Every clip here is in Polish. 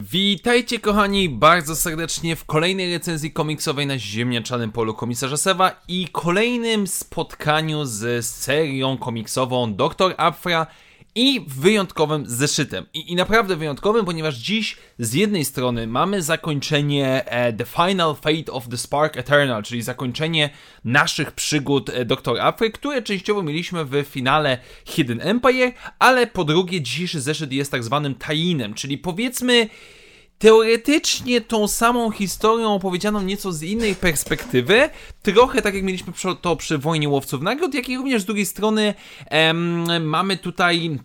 Witajcie kochani bardzo serdecznie w kolejnej recenzji komiksowej na ziemniaczanym polu komisarza Sewa i kolejnym spotkaniu z serią komiksową Dr. Afra i wyjątkowym zeszytem. I, I, naprawdę wyjątkowym, ponieważ dziś z jednej strony mamy zakończenie e, The Final Fate of the Spark Eternal, czyli zakończenie naszych przygód e, Dr. Afry, które częściowo mieliśmy w finale Hidden Empire, ale po drugie dzisiejszy zeszyt jest tak zwanym tajinem, czyli powiedzmy teoretycznie tą samą historią opowiedzianą nieco z innej perspektywy, trochę tak jak mieliśmy to przy Wojnie Łowców Nagród, jak i również z drugiej strony em, mamy tutaj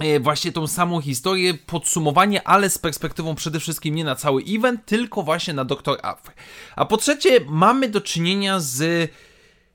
e, właśnie tą samą historię, podsumowanie, ale z perspektywą przede wszystkim nie na cały event, tylko właśnie na Doktor Afry. A po trzecie mamy do czynienia z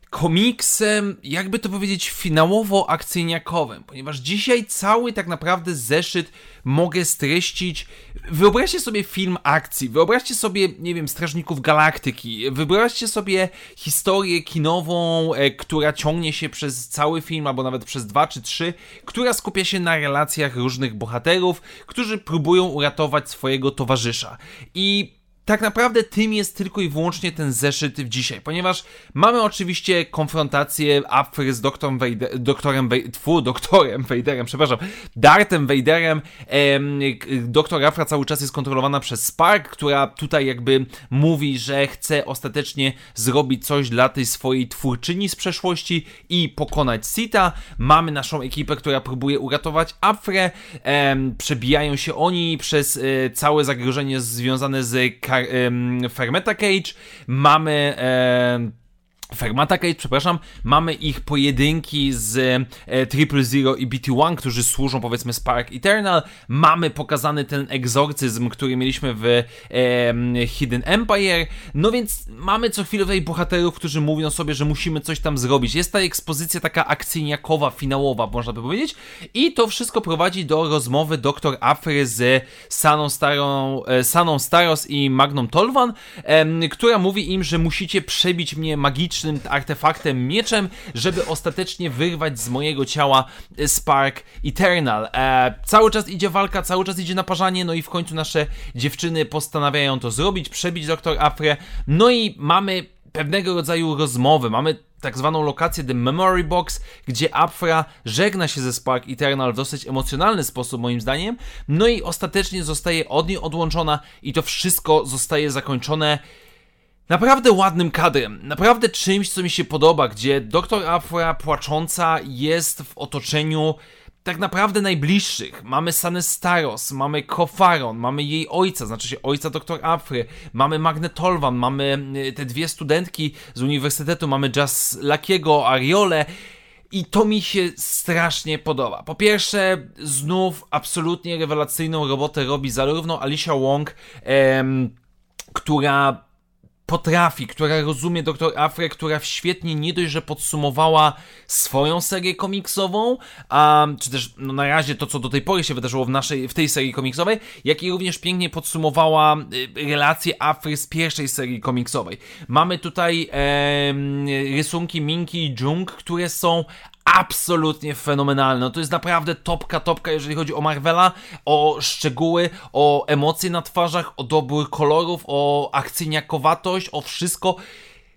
komiksem, jakby to powiedzieć, finałowo-akcyjniakowym, ponieważ dzisiaj cały tak naprawdę zeszyt mogę streścić. Wyobraźcie sobie film akcji, wyobraźcie sobie, nie wiem, Strażników Galaktyki, wyobraźcie sobie historię kinową, e, która ciągnie się przez cały film, albo nawet przez dwa czy trzy, która skupia się na relacjach różnych bohaterów, którzy próbują uratować swojego towarzysza. I tak naprawdę tym jest tylko i wyłącznie ten zeszyt w dzisiaj, ponieważ mamy oczywiście konfrontację Afry z doktorem Vader, doktorem tfu, doktorem Vaderem, przepraszam, Dartem Vaderem. Em, doktor Afra cały czas jest kontrolowana przez Spark, która tutaj jakby mówi, że chce ostatecznie zrobić coś dla tej swojej twórczyni z przeszłości i pokonać Sita. Mamy naszą ekipę, która próbuje uratować Afrę. Przebijają się oni przez e, całe zagrożenie związane z kar Fermenta Cage, mamy Fermata Cage, przepraszam, mamy ich pojedynki z e, Triple Zero i BT-1, którzy służą powiedzmy Spark Eternal, mamy pokazany ten egzorcyzm, który mieliśmy w e, Hidden Empire, no więc mamy co chwilę tutaj bohaterów, którzy mówią sobie, że musimy coś tam zrobić. Jest ta ekspozycja taka akcyjniakowa, finałowa, można by powiedzieć, i to wszystko prowadzi do rozmowy dr Afry z Saną, Starą, e, Saną Staros i Magnum Tolvan, e, która mówi im, że musicie przebić mnie magicznie magicznym artefaktem, mieczem, żeby ostatecznie wyrwać z mojego ciała e, Spark Eternal. E, cały czas idzie walka, cały czas idzie naparzanie, no i w końcu nasze dziewczyny postanawiają to zrobić, przebić doktor Afrę, no i mamy pewnego rodzaju rozmowę, mamy tak zwaną lokację The Memory Box, gdzie Afra żegna się ze Spark Eternal w dosyć emocjonalny sposób moim zdaniem, no i ostatecznie zostaje od niej odłączona i to wszystko zostaje zakończone naprawdę ładnym kadrem, naprawdę czymś, co mi się podoba, gdzie doktor Afra płacząca jest w otoczeniu tak naprawdę najbliższych. Mamy Sanę Staros, mamy Kofaron, mamy jej ojca, znaczy się ojca doktor Afry, mamy Magnetolvan, mamy y, te dwie studentki z uniwersytetu, mamy Jazz Lakiego, Ariole. I to mi się strasznie podoba. Po pierwsze, znów absolutnie rewelacyjną robotę robi zarówno Alicia Wong, em, która potrafi, która rozumie Doktor Afrę, która świetnie nie dość, że podsumowała swoją serię komiksową, a, czy też no, na razie to, co do tej pory się wydarzyło w, naszej, w tej serii komiksowej, jak i również pięknie podsumowała y, relacje Afry z pierwszej serii komiksowej. Mamy tutaj rysunki Minki i Jung, które są absolutnie fenomenalne. No to jest naprawdę topka, topka, jeżeli chodzi o Marvela, o szczegóły, o emocje na twarzach, o dobór kolorów, o akcyjniakowatość, o wszystko.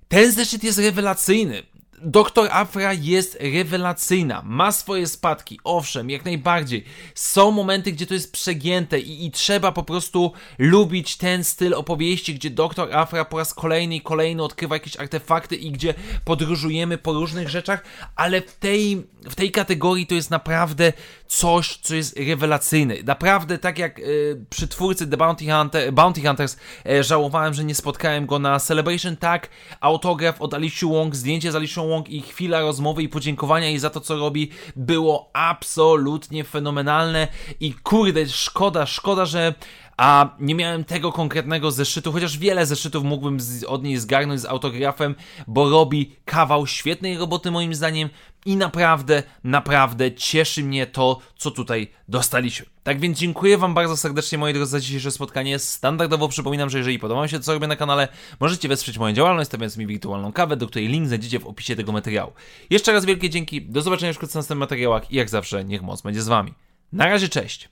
Ten zeszyt jest rewelacyjny. Doktor Afra jest rewelacyjna, ma swoje spadki, owszem, jak najbardziej. Są momenty, gdzie to jest przegięte i, i trzeba po prostu lubić ten styl opowieści, gdzie Doktor Afra po raz kolejny i kolejny odkrywa jakieś artefakty i gdzie podróżujemy po różnych rzeczach, ale w tej, w tej kategorii to jest naprawdę coś, co jest rewelacyjne. Naprawdę, tak jak y, przy twórcy The Bounty, Hunter, Bounty Hunters y, żałowałem, że nie spotkałem go na Celebration, tak autograf od Alicia Wong, zdjęcie z Alicia Wong i chwila rozmowy i podziękowania jej za to, co robi, było absolutnie fenomenalne. I kurde, szkoda, szkoda, że a nie miałem tego konkretnego zeszytu, chociaż wiele zeszytów mógłbym z, od niej zgarnąć z autografem, bo robi kawał świetnej roboty moim zdaniem i naprawdę, naprawdę cieszy mnie to, co tutaj dostaliśmy. Tak więc dziękuję Wam bardzo serdecznie, moi drodzy, za dzisiejsze spotkanie. Standardowo przypominam, że jeżeli podoba Wam się to, co robię na kanale, możecie wesprzeć moją działalność, stawiając mi wirtualną kawę, do której link znajdziecie w opisie tego materiału. Jeszcze raz wielkie dzięki, do zobaczenia wkrótce w następnych materiałach i jak zawsze, niech moc będzie z Wami. Na razie, cześć!